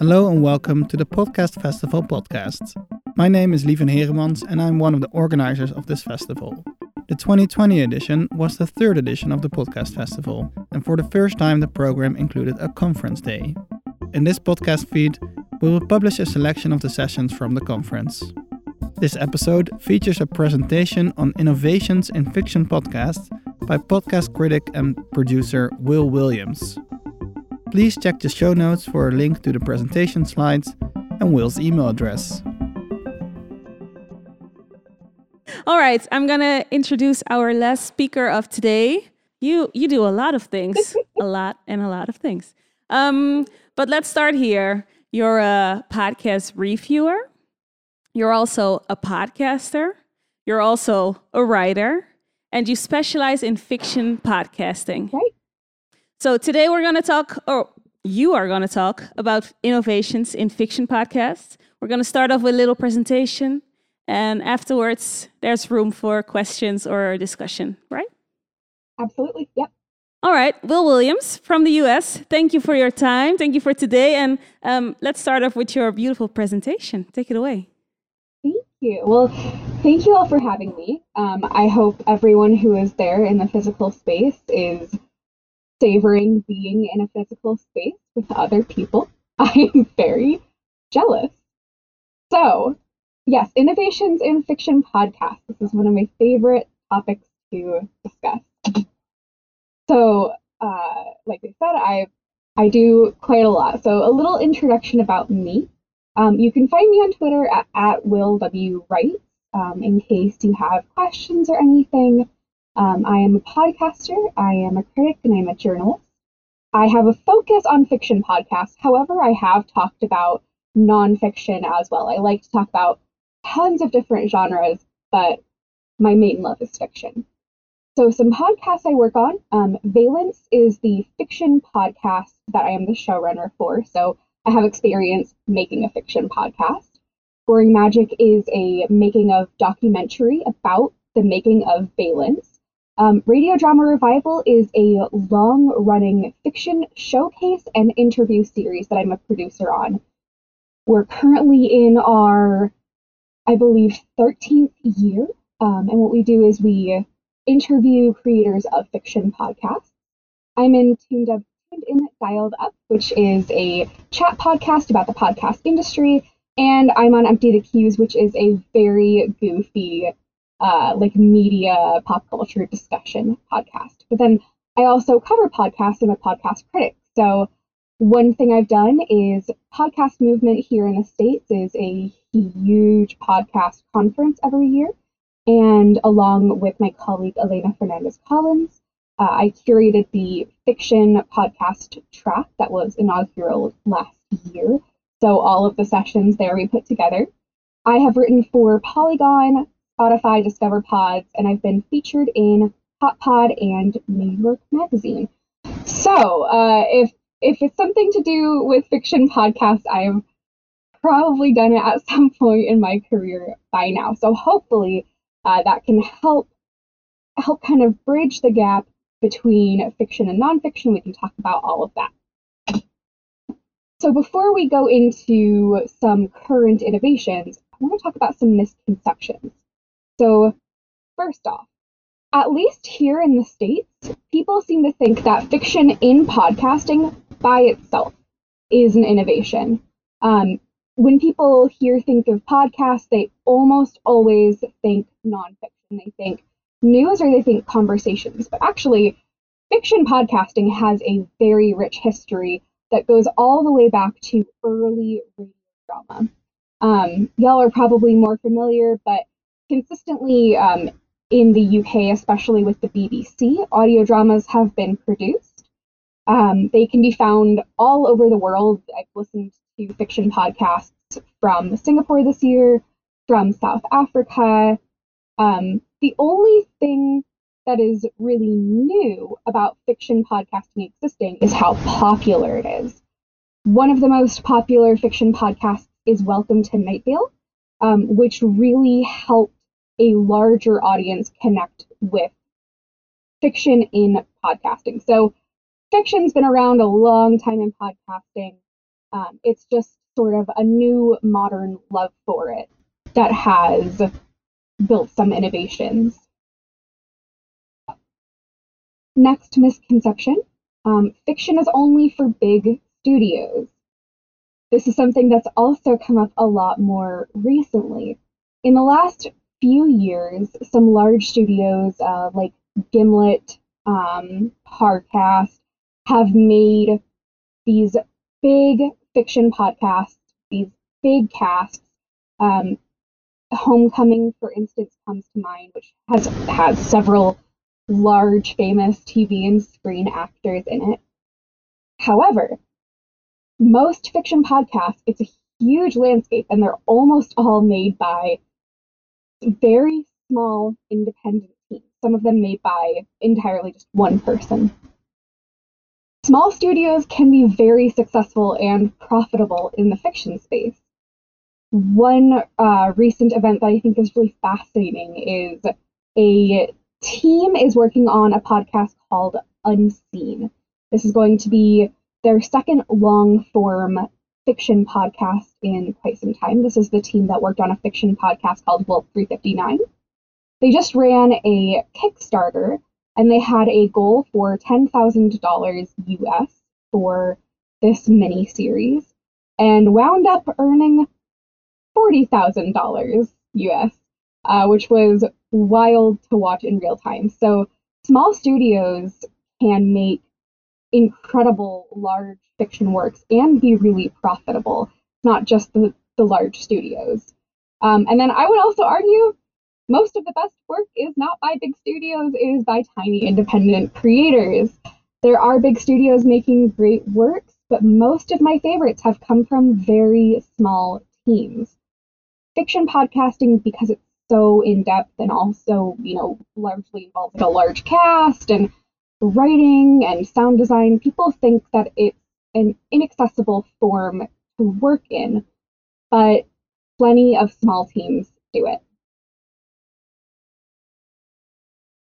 Hello and welcome to the Podcast Festival podcast. My name is Lieven Heremans and I'm one of the organizers of this festival. The 2020 edition was the third edition of the Podcast Festival, and for the first time, the program included a conference day. In this podcast feed, we will publish a selection of the sessions from the conference. This episode features a presentation on innovations in fiction podcasts by podcast critic and producer Will Williams. Please check the show notes for a link to the presentation slides and Will's email address. All right, I'm gonna introduce our last speaker of today. You you do a lot of things, a lot and a lot of things. Um, but let's start here. You're a podcast reviewer. You're also a podcaster. You're also a writer, and you specialize in fiction podcasting. Right. So today we're going to talk, or you are going to talk about innovations in fiction podcasts. We're going to start off with a little presentation, and afterwards there's room for questions or discussion, right? Absolutely. Yep. All right, Will Williams from the US. Thank you for your time. Thank you for today. And um, let's start off with your beautiful presentation. Take it away. Thank you. Well, thank you all for having me. Um, I hope everyone who is there in the physical space is savoring being in a physical space with other people. I'm very jealous. So, yes, innovations in fiction podcasts. This is one of my favorite topics to discuss. So, uh, like I said, I I do quite a lot. So, a little introduction about me. Um, you can find me on Twitter at, at Will W Wright um, in case you have questions or anything. Um, I am a podcaster, I am a critic, and I'm a journalist. I have a focus on fiction podcasts. However, I have talked about nonfiction as well. I like to talk about tons of different genres, but my main love is fiction. So, some podcasts I work on um, Valence is the fiction podcast that I am the showrunner for. So, I have experience making a fiction podcast. Boring Magic is a making of documentary about the making of Valence. Um, Radio Drama Revival is a long running fiction showcase and interview series that I'm a producer on. We're currently in our, I believe, 13th year. Um, and what we do is we interview creators of fiction podcasts. I'm in Tuned Up, Tuned In Dialed Up, which is a chat podcast about the podcast industry. And I'm on Empty the Cues, which is a very goofy uh, like media pop culture discussion podcast. But then I also cover podcasts. I'm a podcast critic. So one thing I've done is podcast movement here in the States is a huge podcast conference every year. And along with my colleague Elena Fernandez Collins, uh, I curated the fiction podcast track that was inaugural last year. So all of the sessions there we put together. I have written for Polygon, Spotify, Discover Pods, and I've been featured in Hot Pod and New York Magazine. So, uh, if if it's something to do with fiction podcasts, I've probably done it at some point in my career by now. So hopefully, uh, that can help help kind of bridge the gap between fiction and nonfiction. We can talk about all of that. So before we go into some current innovations, I want to talk about some misconceptions. So, first off, at least here in the States, people seem to think that fiction in podcasting by itself is an innovation. Um, when people here think of podcasts, they almost always think nonfiction. They think news or they think conversations. But actually, fiction podcasting has a very rich history that goes all the way back to early radio drama. Um, y'all are probably more familiar, but consistently um, in the UK, especially with the BBC, audio dramas have been produced. Um, they can be found all over the world. I've listened to fiction podcasts from Singapore this year, from South Africa. Um, the only thing that is really new about fiction podcasting existing is how popular it is. One of the most popular fiction podcasts is Welcome to Night Vale, um, which really helped a larger audience connect with fiction in podcasting. So fiction's been around a long time in podcasting. Um, it's just sort of a new modern love for it that has built some innovations. Next misconception um, fiction is only for big studios. This is something that's also come up a lot more recently. In the last few years, some large studios uh, like Gimlet, um, Parcast have made these big fiction podcasts, these big casts. Um, Homecoming, for instance, comes to mind, which has has several large, famous TV and screen actors in it. However, most fiction podcasts, it's a huge landscape, and they're almost all made by very small independent teams, some of them made by entirely just one person. Small studios can be very successful and profitable in the fiction space. One uh, recent event that I think is really fascinating is a team is working on a podcast called Unseen. This is going to be their second long form fiction podcast in quite some time. This is the team that worked on a fiction podcast called Wolf 359. They just ran a Kickstarter and they had a goal for $10,000 US for this mini series and wound up earning $40,000 US, uh, which was wild to watch in real time. So small studios can make incredible large fiction works and be really profitable, not just the, the large studios. Um, and then I would also argue most of the best work is not by big studios, it is by tiny independent creators. There are big studios making great works, but most of my favorites have come from very small teams. Fiction podcasting, because it's so in depth and also, you know, largely involves a large cast and writing and sound design, people think that it's an inaccessible form to work in, but plenty of small teams do it.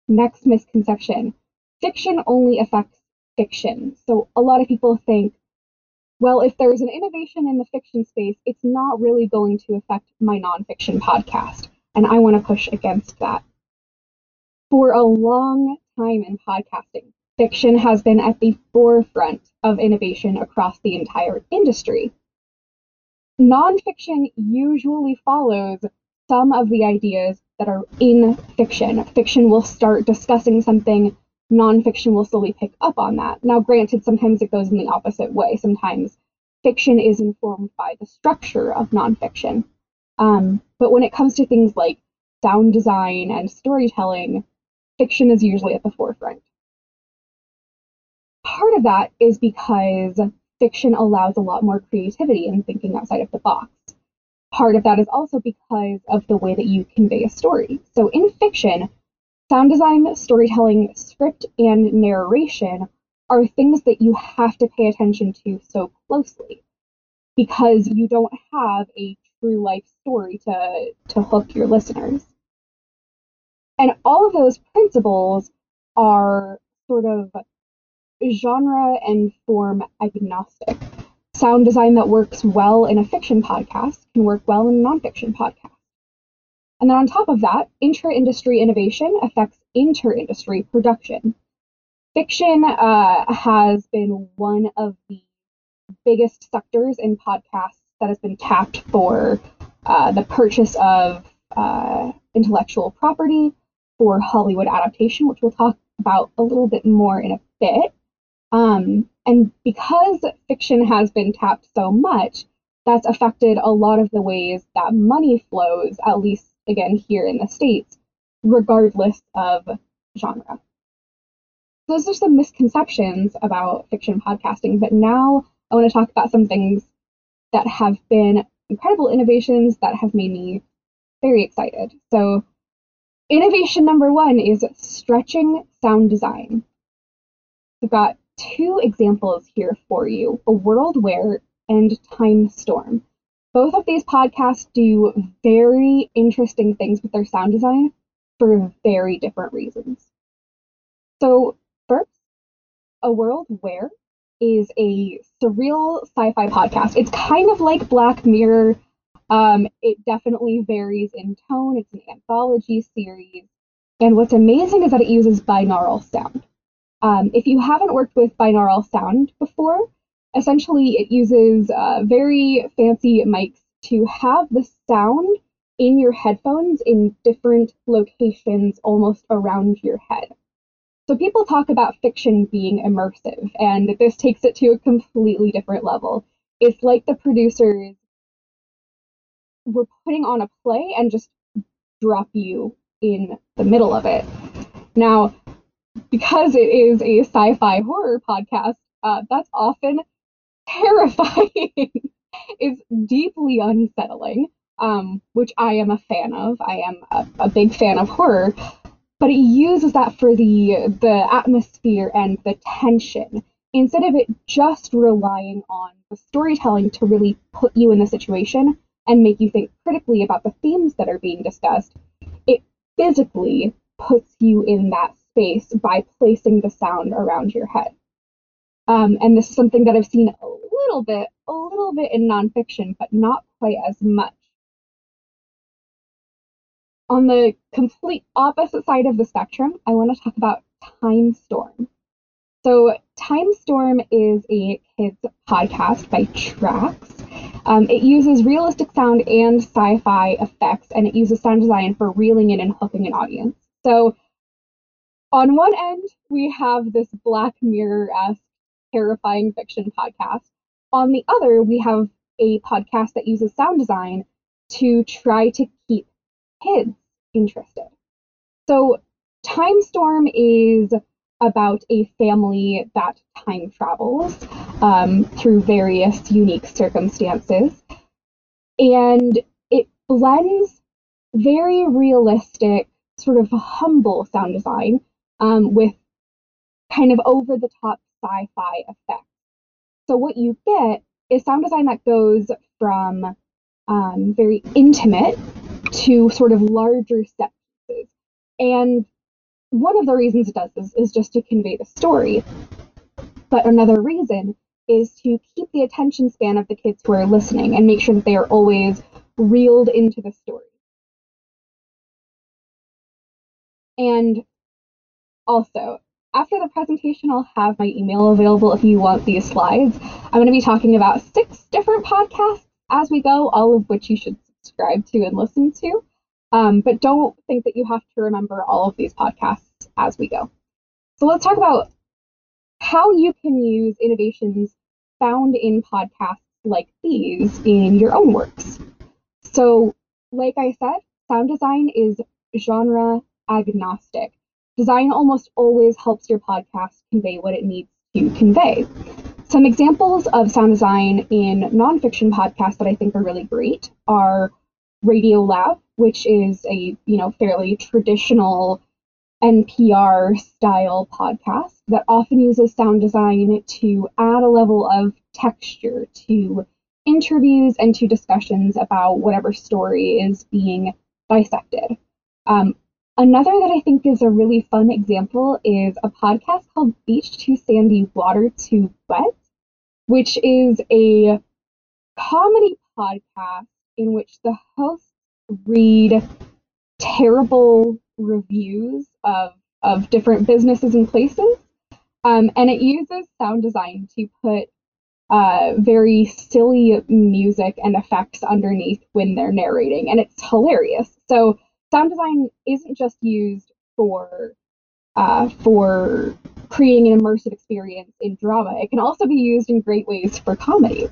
Next misconception fiction only affects fiction. So a lot of people think, well, if there's an innovation in the fiction space, it's not really going to affect my nonfiction podcast and I want to push against that. For a long time in podcasting, fiction has been at the forefront of innovation across the entire industry. Nonfiction usually follows some of the ideas that are in fiction. Fiction will start discussing something, nonfiction will slowly pick up on that. Now, granted, sometimes it goes in the opposite way. Sometimes fiction is informed by the structure of nonfiction. Um, but when it comes to things like sound design and storytelling, fiction is usually at the forefront. Part of that is because fiction allows a lot more creativity and thinking outside of the box. Part of that is also because of the way that you convey a story. So in fiction, sound design, storytelling, script, and narration are things that you have to pay attention to so closely because you don't have a true life story to to hook your listeners. And all of those principles are sort of genre and form agnostic. Sound design that works well in a fiction podcast can work well in a nonfiction podcast. And then on top of that, intra industry innovation affects inter industry production. Fiction uh, has been one of the biggest sectors in podcasts that has been tapped for uh, the purchase of uh, intellectual property for Hollywood adaptation, which we'll talk about a little bit more in a bit. Um, and because fiction has been tapped so much, that's affected a lot of the ways that money flows, at least again here in the States, regardless of genre. Those are some misconceptions about fiction podcasting, but now I want to talk about some things that have been incredible innovations that have made me very excited. So, innovation number one is stretching sound design. We've got two examples here for you A World Where and Time Storm. Both of these podcasts do very interesting things with their sound design for very different reasons. So, first, A World Where is a surreal sci-fi podcast. It's kind of like Black Mirror. Um, it definitely varies in tone. It's an anthology series, and what's amazing is that it uses binaural sound. Um, if you haven't worked with binaural sound before, essentially it uses uh, very fancy mics to have the sound in your headphones in different locations almost around your head. So people talk about fiction being immersive, and this takes it to a completely different level. It's like the producers were putting on a play and just drop you in the middle of it. Now, because it is a sci fi horror podcast, uh, that's often terrifying. it's deeply unsettling, um, which I am a fan of. I am a, a big fan of horror, but it uses that for the the atmosphere and the tension instead of it just relying on the storytelling to really put you in the situation and make you think critically about the themes that are being discussed. It physically puts you in that space by placing the sound around your head. Um, and this is something that I've seen a little bit, a little bit in nonfiction, but not quite as much. On the complete opposite side of the spectrum, I want to talk about Time Storm. So, Time Storm is a kids podcast by Trax. Um, it uses realistic sound and sci fi effects, and it uses sound design for reeling in and hooking an audience. So, on one end, we have this Black Mirror esque terrifying fiction podcast. On the other, we have a podcast that uses sound design to try to keep kids interested. So, Time Storm is about a family that time travels um, through various unique circumstances. And it blends very realistic, sort of humble sound design um, with kind of over the top sci fi effects. So, what you get is sound design that goes from um, very intimate to sort of larger set pieces. And one of the reasons it does this is just to convey the story. But another reason is to keep the attention span of the kids who are listening and make sure that they are always reeled into the story. And also, after the presentation, I'll have my email available if you want these slides. I'm going to be talking about six different podcasts as we go, all of which you should subscribe to and listen to. Um, but don't think that you have to remember all of these podcasts as we go. So let's talk about how you can use innovations found in podcasts like these in your own works. So, like I said, sound design is genre agnostic. Design almost always helps your podcast convey what it needs to convey. Some examples of sound design in nonfiction podcasts that I think are really great are Radio Lab, which is a you know fairly traditional NPR style podcast that often uses sound design to add a level of texture to interviews and to discussions about whatever story is being dissected. Um, another that I think is a really fun example is a podcast called Beach Too Sandy, Water Too Wet, which is a comedy podcast in which the hosts read terrible reviews of, of different businesses and places. Um, and it uses sound design to put uh, very silly music and effects underneath when they're narrating, and it's hilarious. So sound design isn't just used for uh, for creating an immersive experience in drama. It can also be used in great ways for comedy.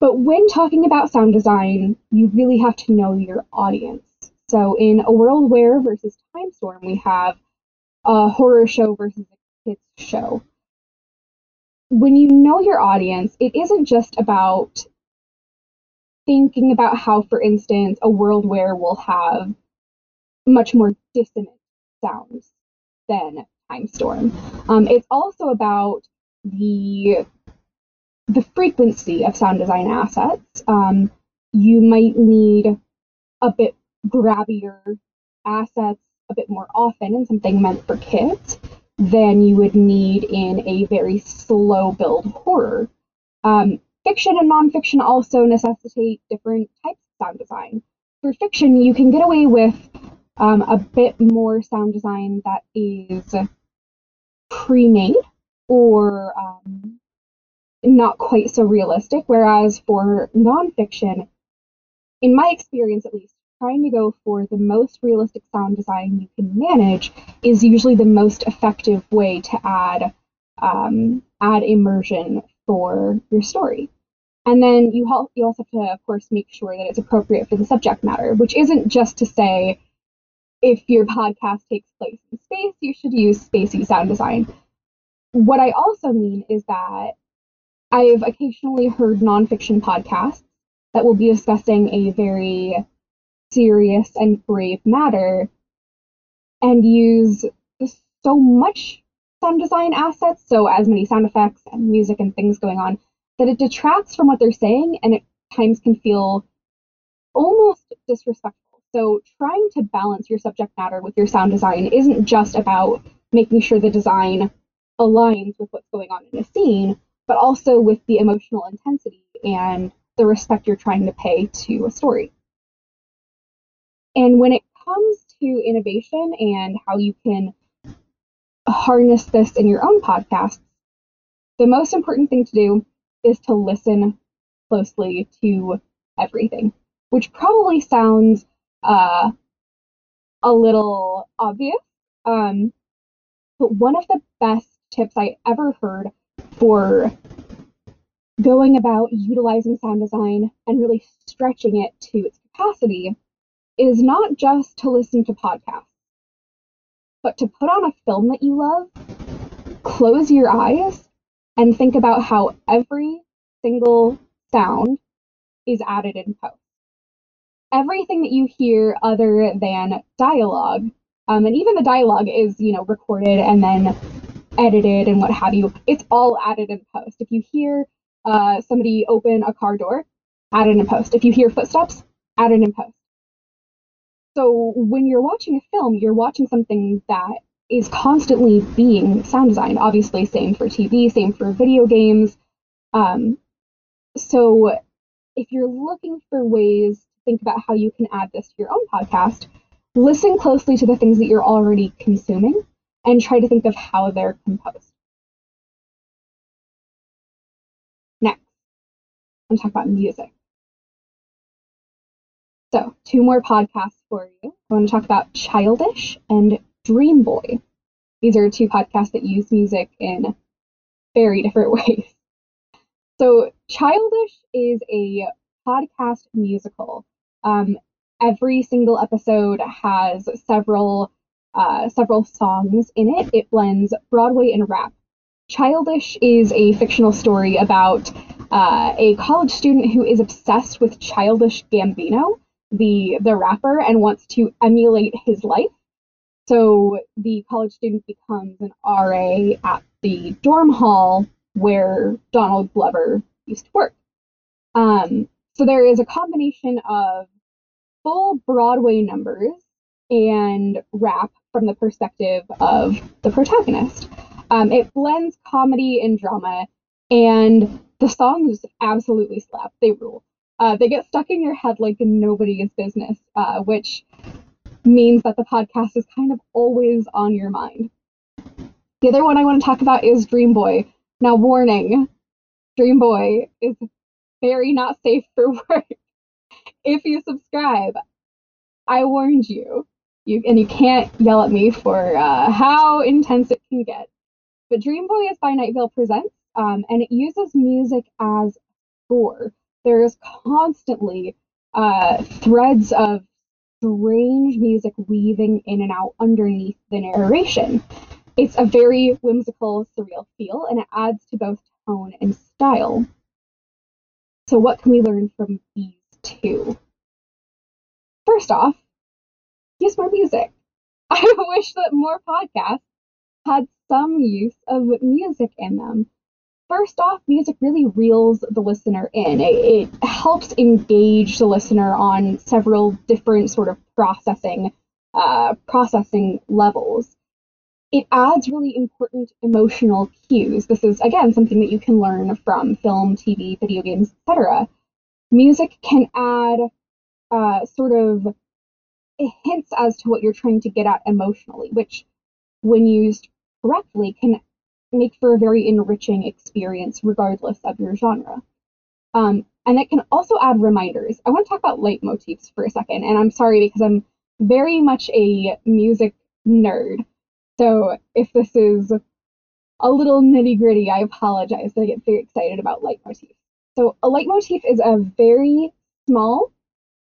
But when talking about sound design, you really have to know your audience. So in A World Where versus Time Storm, we have a horror show versus a kids show when you know your audience, it isn't just about thinking about how, for instance, a world where we'll have much more dissonant sounds than Time Storm. Um, it's also about the the frequency of sound design assets. Um, you might need a bit grabbier assets a bit more often and something meant for kids than you would need in a very slow build horror. Um, fiction and nonfiction also necessitate different types of sound design. For fiction, you can get away with um, a bit more sound design that is pre made or um, not quite so realistic, whereas for nonfiction, in my experience at least, trying to go for the most realistic sound design you can manage is usually the most effective way to add um, add immersion for your story. And then you, ha- you also have to, of course, make sure that it's appropriate for the subject matter, which isn't just to say if your podcast takes place in space, you should use spacey sound design. What I also mean is that I've occasionally heard nonfiction podcasts that will be discussing a very serious and grave matter and use so much sound design assets, so as many sound effects and music and things going on, that it detracts from what they're saying and at times can feel almost disrespectful. So trying to balance your subject matter with your sound design isn't just about making sure the design aligns with what's going on in a scene, but also with the emotional intensity and the respect you're trying to pay to a story. And when it comes to innovation and how you can harness this in your own podcasts, the most important thing to do is to listen closely to everything, which probably sounds uh, a little obvious. Um, but one of the best tips I ever heard for going about utilizing sound design and really stretching it to its capacity is not just to listen to podcasts, but to put on a film that you love, close your eyes, and think about how every single sound is added in post. Everything that you hear other than dialogue, um, and even the dialogue is, you know, recorded and then edited and what have you, it's all added in post. If you hear uh, somebody open a car door, added in post. If you hear footsteps, added in post. So when you're watching a film, you're watching something that is constantly being sound designed. Obviously, same for TV, same for video games. Um, so if you're looking for ways to think about how you can add this to your own podcast, listen closely to the things that you're already consuming and try to think of how they're composed. Next, I'm talking about music. So, two more podcasts for you. I want to talk about Childish and Dream Boy. These are two podcasts that use music in very different ways. So, Childish is a podcast musical. Um, every single episode has several uh, several songs in it. It blends Broadway and rap. Childish is a fictional story about uh, a college student who is obsessed with Childish Gambino, the the rapper, and wants to emulate his life. So the college student becomes an RA at the dorm hall where Donald Glover used to work. Um, so there is a combination of full Broadway numbers and rap from the perspective of the protagonist. Um, it blends comedy and drama, and the songs absolutely slap. They rule. Uh, they get stuck in your head like nobody's business, uh, which means that the podcast is kind of always on your mind. The other one I want to talk about is Dream Boy. Now, warning Dream Boy is very not safe for work. if you subscribe, I warned you. You and you can't yell at me for uh, how intense it can get. But Dream Boy is by Night Vale Presents, um, and it uses music as score. There is constantly uh, threads of strange music weaving in and out underneath the narration. It's a very whimsical, surreal feel, and it adds to both tone and style. So, what can we learn from these two? First off, use more music. I wish that more podcasts had some use of music in them. First off, music really reels the listener in. It, it helps engage the listener on several different sort of processing uh, processing levels. it adds really important emotional cues. This is, again, something that you can learn from film, TV, video games, etc. Music can add uh, sort of hints as to what you're trying to get at emotionally, which, when used correctly, can make for a very enriching experience regardless of your genre. Um, and it can also add reminders. I want to talk about leitmotifs for a second, and I'm sorry because I'm very much a music nerd. So if this is a little nitty gritty, I apologize, I get very excited about leitmotifs. So a leitmotif is a very small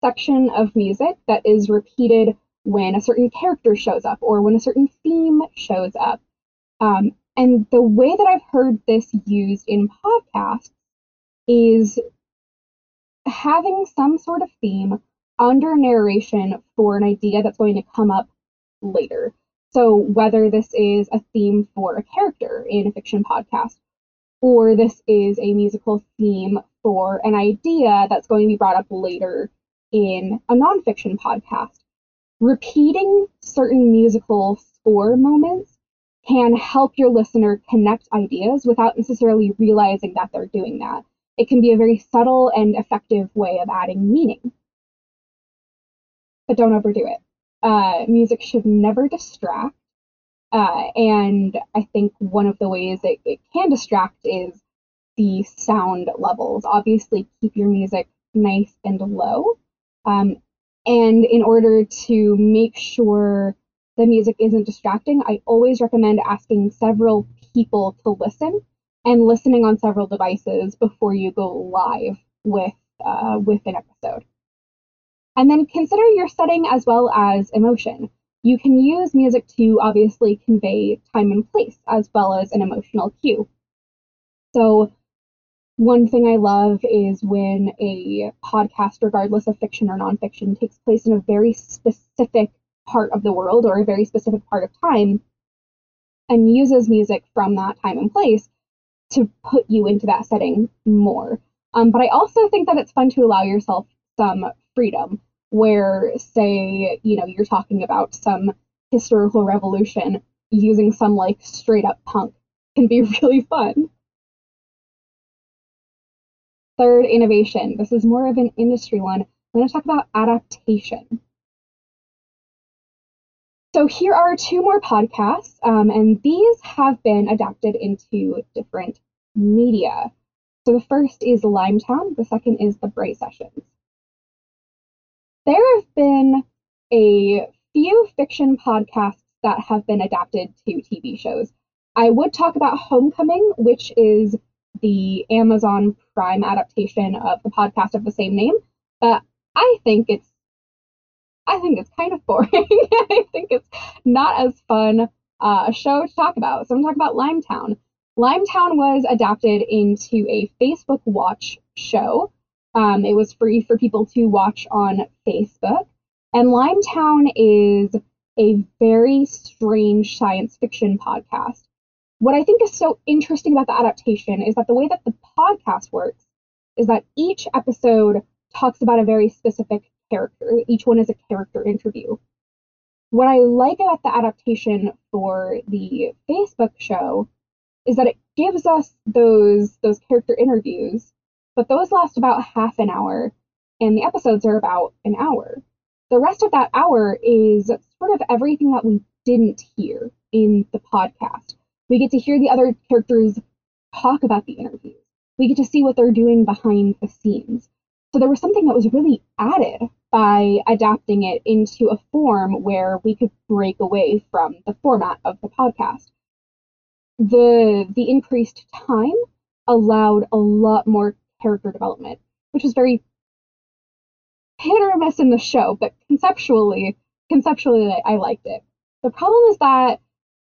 section of music that is repeated when a certain character shows up or when a certain theme shows up. Um, and the way that I've heard this used in podcasts is having some sort of theme under narration for an idea that's going to come up later. So, whether this is a theme for a character in a fiction podcast, or this is a musical theme for an idea that's going to be brought up later in a nonfiction podcast, repeating certain musical score moments can help your listener connect ideas without necessarily realizing that they're doing that. It can be a very subtle and effective way of adding meaning. But don't overdo it. Uh, music should never distract. Uh, and I think one of the ways it, it can distract is the sound levels. Obviously, keep your music nice and low. Um, and in order to make sure the music isn't distracting, I always recommend asking several people to listen and listening on several devices before you go live with uh, with an episode. And then consider your setting as well as emotion. You can use music to obviously convey time and place as well as an emotional cue. So, one thing I love is when a podcast, regardless of fiction or nonfiction, takes place in a very specific part of the world or a very specific part of time and uses music from that time and place to put you into that setting more. Um, but I also think that it's fun to allow yourself some freedom where, say, you know, you're talking about some historical revolution using some like straight up punk can be really fun. Third, innovation. This is more of an industry one. I'm going to talk about adaptation. So here are two more podcasts, um, and these have been adapted into different media. So the first is Limetown, the second is The Bright Sessions. There have been a few fiction podcasts that have been adapted to TV shows. I would talk about Homecoming, which is the Amazon Prime adaptation of the podcast of the same name, but I think it's I think it's kind of boring. I think it's not as fun uh, a show to talk about. So I'm talking about Limetown. Limetown was adapted into a Facebook Watch show. Um, it was free for people to watch on Facebook. And Limetown is a very strange science fiction podcast. What I think is so interesting about the adaptation is that the way that the podcast works is that each episode talks about a very specific character. Each one is a character interview. What I like about the adaptation for the Facebook show is that it gives us those those character interviews, but those last about half an hour and the episodes are about an hour. The rest of that hour is sort of everything that we didn't hear in the podcast. We get to hear the other characters talk about the interviews. We get to see what they're doing behind the scenes. So there was something that was really added by adapting it into a form where we could break away from the format of the podcast. The the increased time allowed a lot more character development, which was very hit or miss in the show, but conceptually conceptually I liked it. The problem is that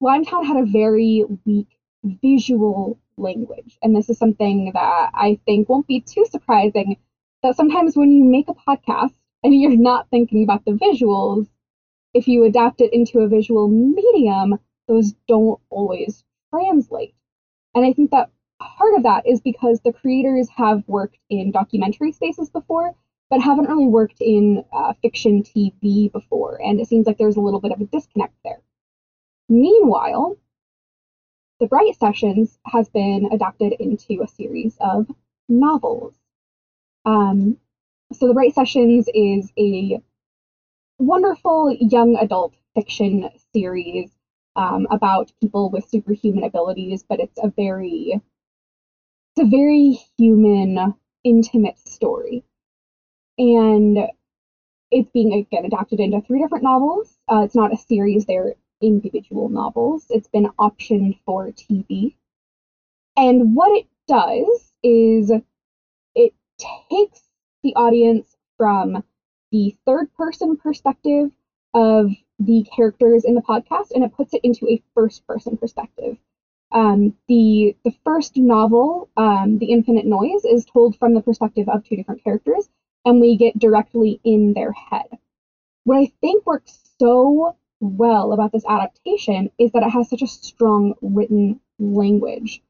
Limetown had a very weak visual language, and this is something that I think won't be too surprising that sometimes when you make a podcast and you're not thinking about the visuals, if you adapt it into a visual medium, those don't always translate. And I think that part of that is because the creators have worked in documentary spaces before, but haven't really worked in uh, fiction TV before. And it seems like there's a little bit of a disconnect there. Meanwhile, The Bright Sessions has been adapted into a series of novels. Um, so, The Bright Sessions is a wonderful young adult fiction series um, about people with superhuman abilities, but it's a very it's a very human, intimate story, and it's being again adapted into three different novels. Uh, it's not a series; they're individual novels. It's been optioned for TV, and what it does is it takes the audience from the third person perspective of the characters in the podcast and it puts it into a first person perspective. Um, the the first novel, um, The Infinite Noise, is told from the perspective of two different characters, and we get directly in their head. What I think works so well about this adaptation is that it has such a strong written language.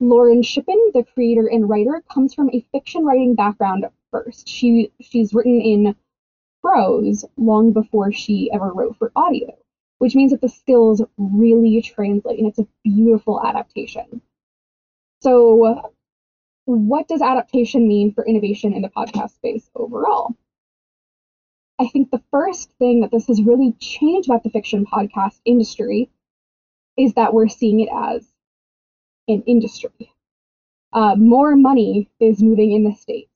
Lauren Shippen, the creator and writer, comes from a fiction writing background first. She she's written in prose long before she ever wrote for audio, which means that the skills really translate and it's a beautiful adaptation. So, what does adaptation mean for innovation in the podcast space overall? I think the first thing that this has really changed about the fiction podcast industry is that we're seeing it as an industry. Uh, more money is moving in the States,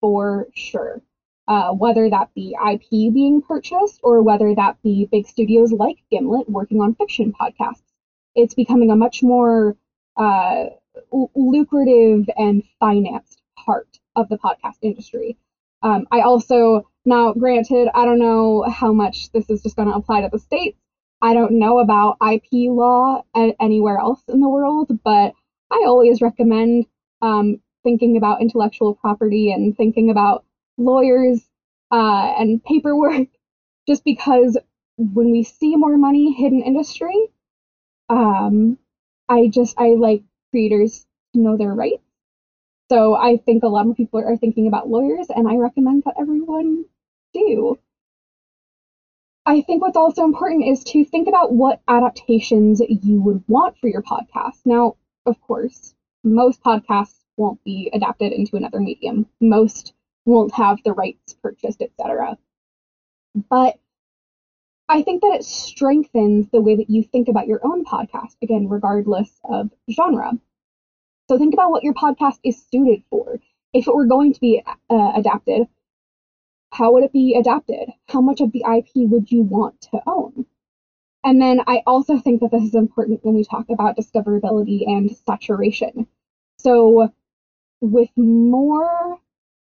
for sure uh, whether that be IP being purchased or whether that be big studios like Gimlet working on fiction podcasts. It's becoming a much more uh, lucrative and financed part of the podcast industry. Um, I also, now granted, I don't know how much this is just going to apply to the States. I don't know about IP law anywhere else in the world, but I always recommend um, thinking about intellectual property and thinking about lawyers uh, and paperwork just because when we see more money hidden industry um, i just i like creators to know their rights. So i think a lot more people are thinking about lawyers and i recommend that everyone do. I think what's also important is to think about what adaptations you would want for your podcast. Now of course most podcasts won't be adapted into another medium most won't have the rights purchased, etc. But I think that it strengthens the way that you think about your own podcast, again, regardless of genre. So think about what your podcast is suited for. If it were going to be uh, adapted, how would it be adapted? How much of the IP would you want to own? And then I also think that this is important when we talk about discoverability and saturation. So, with more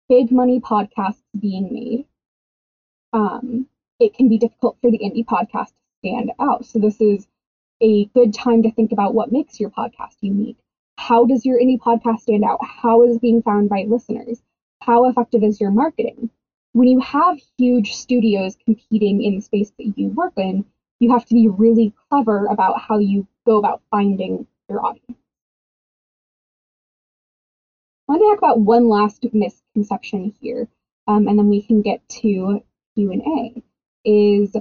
big money podcasts being made, um, it can be difficult for the indie podcast to stand out. So this is a good time to think about what makes your podcast unique. How does your indie podcast stand out? How is it being found by listeners? How effective is your marketing? When you have huge studios competing in the space that you work in, you have to be really clever about how you go about finding your audience. Want to talk about one last misconception here, um, and then we can get to Q and A. Is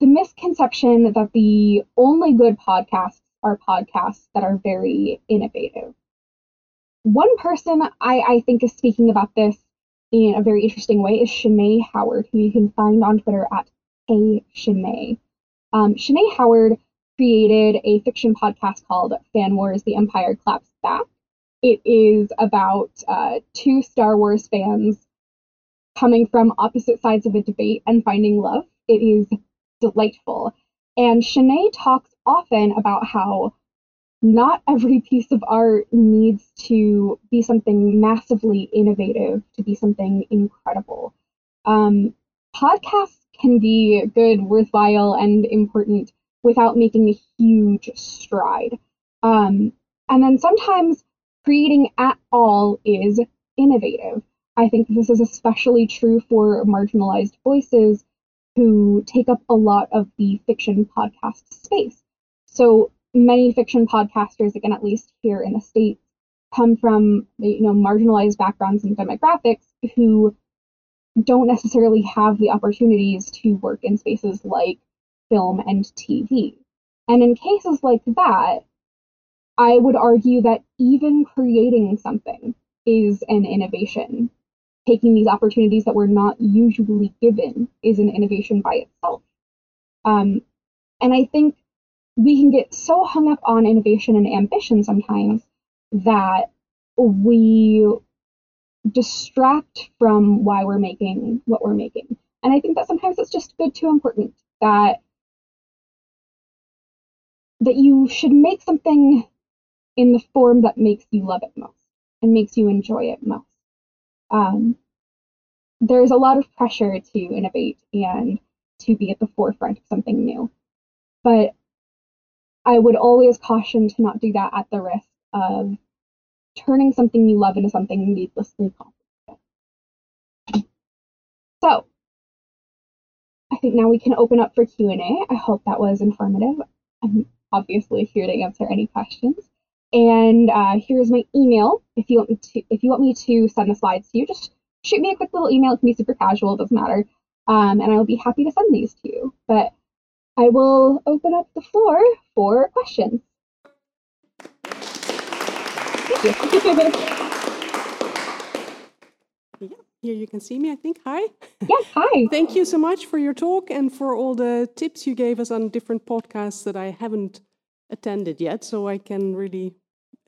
the misconception that the only good podcasts are podcasts that are very innovative. One person I, I think is speaking about this in a very interesting way is Shanae Howard, who you can find on Twitter at Hey Shanae. Um, Shanae Howard created a fiction podcast called Fan Wars The Empire Claps Back. It is about uh, two Star Wars fans coming from opposite sides of a debate and finding love. It is delightful. And Shanae talks often about how not every piece of art needs to be something massively innovative, to be something incredible. Um, podcasts can be good, worthwhile, and important without making a huge stride. Um, and then sometimes creating at all is innovative. I think this is especially true for marginalized voices who take up a lot of the fiction podcast space. So many fiction podcasters, again, at least here in the States, come from you know marginalized backgrounds and demographics who don't necessarily have the opportunities to work in spaces like film and TV. And in cases like that, I would argue that even creating something is an innovation. Taking these opportunities that we're not usually given is an innovation by itself. Um, and I think we can get so hung up on innovation and ambition sometimes that we distract from why we're making what we're making. And I think that sometimes it's just good to important that that you should make something in the form that makes you love it most and makes you enjoy it most. Um, there's a lot of pressure to innovate and to be at the forefront of something new. But I would always caution to not do that at the risk of turning something you love into something needlessly complicated. So, I think now we can open up for Q&A. I hope that was informative. I'm obviously here to answer any questions. And uh, here's my email. If you want me to, if you want me to send the slides to you, just shoot me a quick little email. It can be super casual, it doesn't matter. Um, and I'll be happy to send these to you. But I will open up the floor for questions. Thank you. Here you can see me, I think. Hi. Yes, hi. Thank you so much for your talk and for all the tips you gave us on different podcasts that I haven't attended yet, so I can really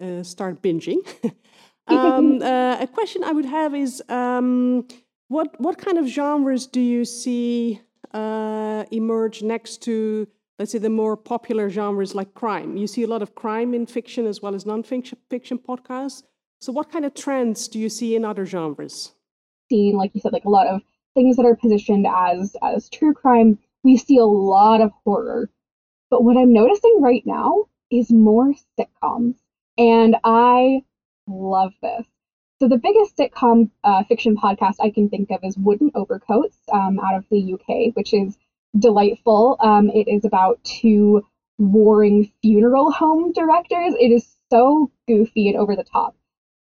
uh, start binging. um, uh, a question I would have is um, what, what kind of genres do you see uh, emerge next to, let's say, the more popular genres like crime? You see a lot of crime in fiction as well as non-fiction fiction podcasts. So, what kind of trends do you see in other genres? Seen, like you said, like a lot of things that are positioned as as true crime. We see a lot of horror. But what I'm noticing right now is more sitcoms. And I love this. So the biggest sitcom uh, fiction podcast I can think of is Wooden Overcoats um, out of the UK, which is delightful. Um, it is about two warring funeral home directors. It is so goofy and over the top.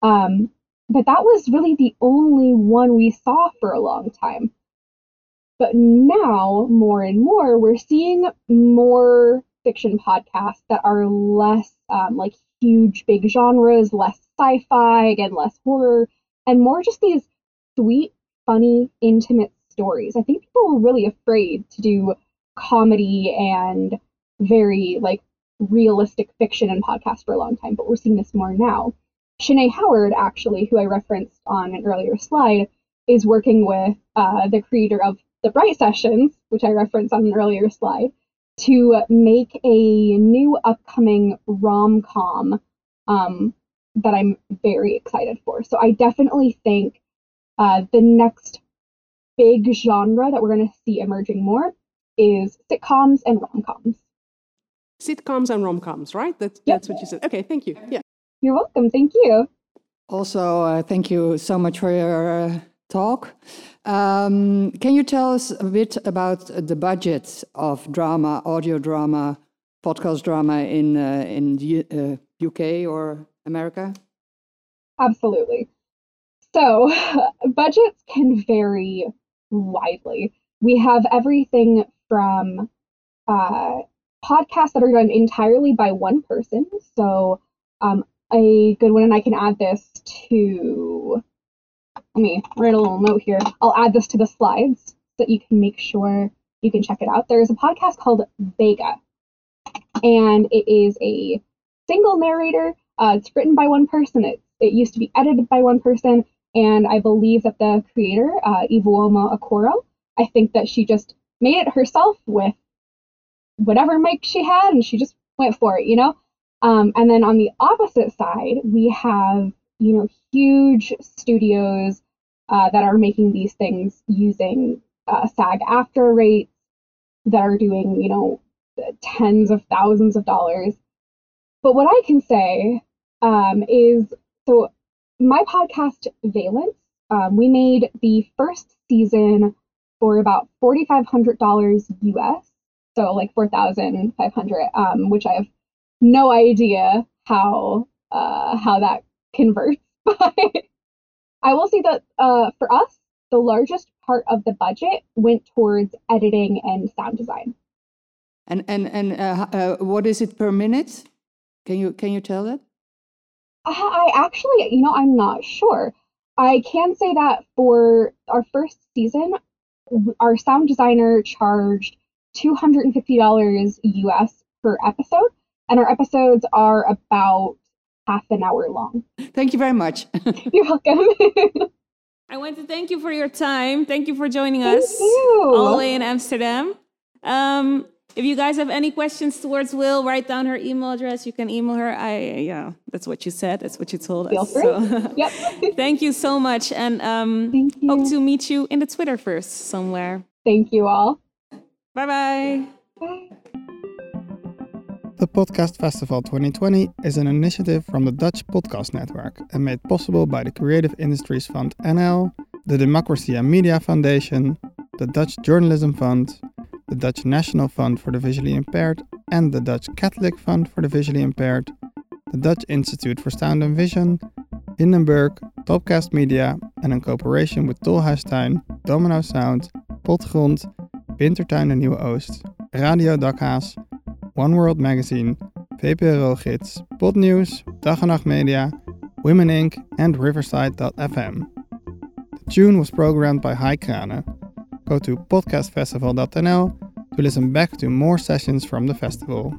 Um, but that was really the only one we saw for a long time. But now, more and more, we're seeing more fiction podcasts that are less um, like huge, big genres, less sci fi, again, less horror, and more just these sweet, funny, intimate stories. I think people were really afraid to do comedy and very like realistic fiction and podcasts for a long time, but we're seeing this more now. Shanae Howard, actually, who I referenced on an earlier slide, is working with uh, the creator of the Bright Sessions, which I referenced on an earlier slide, to make a new upcoming rom com um, that I'm very excited for. So I definitely think uh, the next big genre that we're going to see emerging more is sitcoms and rom coms. Sitcoms and rom coms, right? That's, yep. that's what you said. Okay, thank you. Yeah. You're welcome. Thank you. Also, uh, thank you so much for your uh, talk. Um, can you tell us a bit about the budget of drama, audio drama, podcast drama in uh, in the UK uh, or America? Absolutely. So, budgets can vary widely. We have everything from uh, podcasts that are done entirely by one person. So, um, a good one, and I can add this to. Let me write a little note here. I'll add this to the slides so that you can make sure you can check it out. There's a podcast called Vega, and it is a single narrator. Uh, it's written by one person. It, it used to be edited by one person, and I believe that the creator, uh, Ivuoma Okoro, I think that she just made it herself with whatever mic she had, and she just went for it, you know. Um, and then on the opposite side, we have, you know, huge studios uh, that are making these things using uh, SAG-AFTRA rates that are doing, you know, tens of thousands of dollars. But what I can say um, is so my podcast, Valence, um, we made the first season for about $4,500 US, so like 4,500, um, which I have no idea how uh, how that converts. But I will say that uh, for us, the largest part of the budget went towards editing and sound design. And and and uh, uh, what is it per minute? Can you can you tell that? I actually, you know, I'm not sure. I can say that for our first season, our sound designer charged $250 US per episode, and our episodes are about half an hour long. Thank you very much. You're welcome. I want to thank you for your time. Thank you for joining Thank us you. all the way in Amsterdam. Um, if you guys have any questions towards Will, write down her email address. You can email her. I yeah, that's what you said. That's what you told Feel us. free. So- Yep. thank you so much, and um, Thank you. hope to meet you in the Twitterverse somewhere. Thank you all. Bye bye. Bye. Podcast Festival 2020 is an initiative from the Dutch Podcast Network and made possible by the Creative Industries Fund NL, the Democracy and Media Foundation, the Dutch Journalism Fund, the Dutch National Fund for the Visually Impaired, and the Dutch Catholic Fund for the Visually Impaired, the Dutch Institute for Sound and Vision, Hindenburg, Topcast Media, and in cooperation with Tolhuistuin, Domino Sound, Potgrond, Wintertuin en Nieuwe Oost, Radio Dakhaas, One World Magazine, VPRO-gids, Podnews, Dag en Nacht Media, Women Inc. and Riverside.fm. The tune was programmed by Hai Krane. Go to podcastfestival.nl to listen back to more sessions from the festival.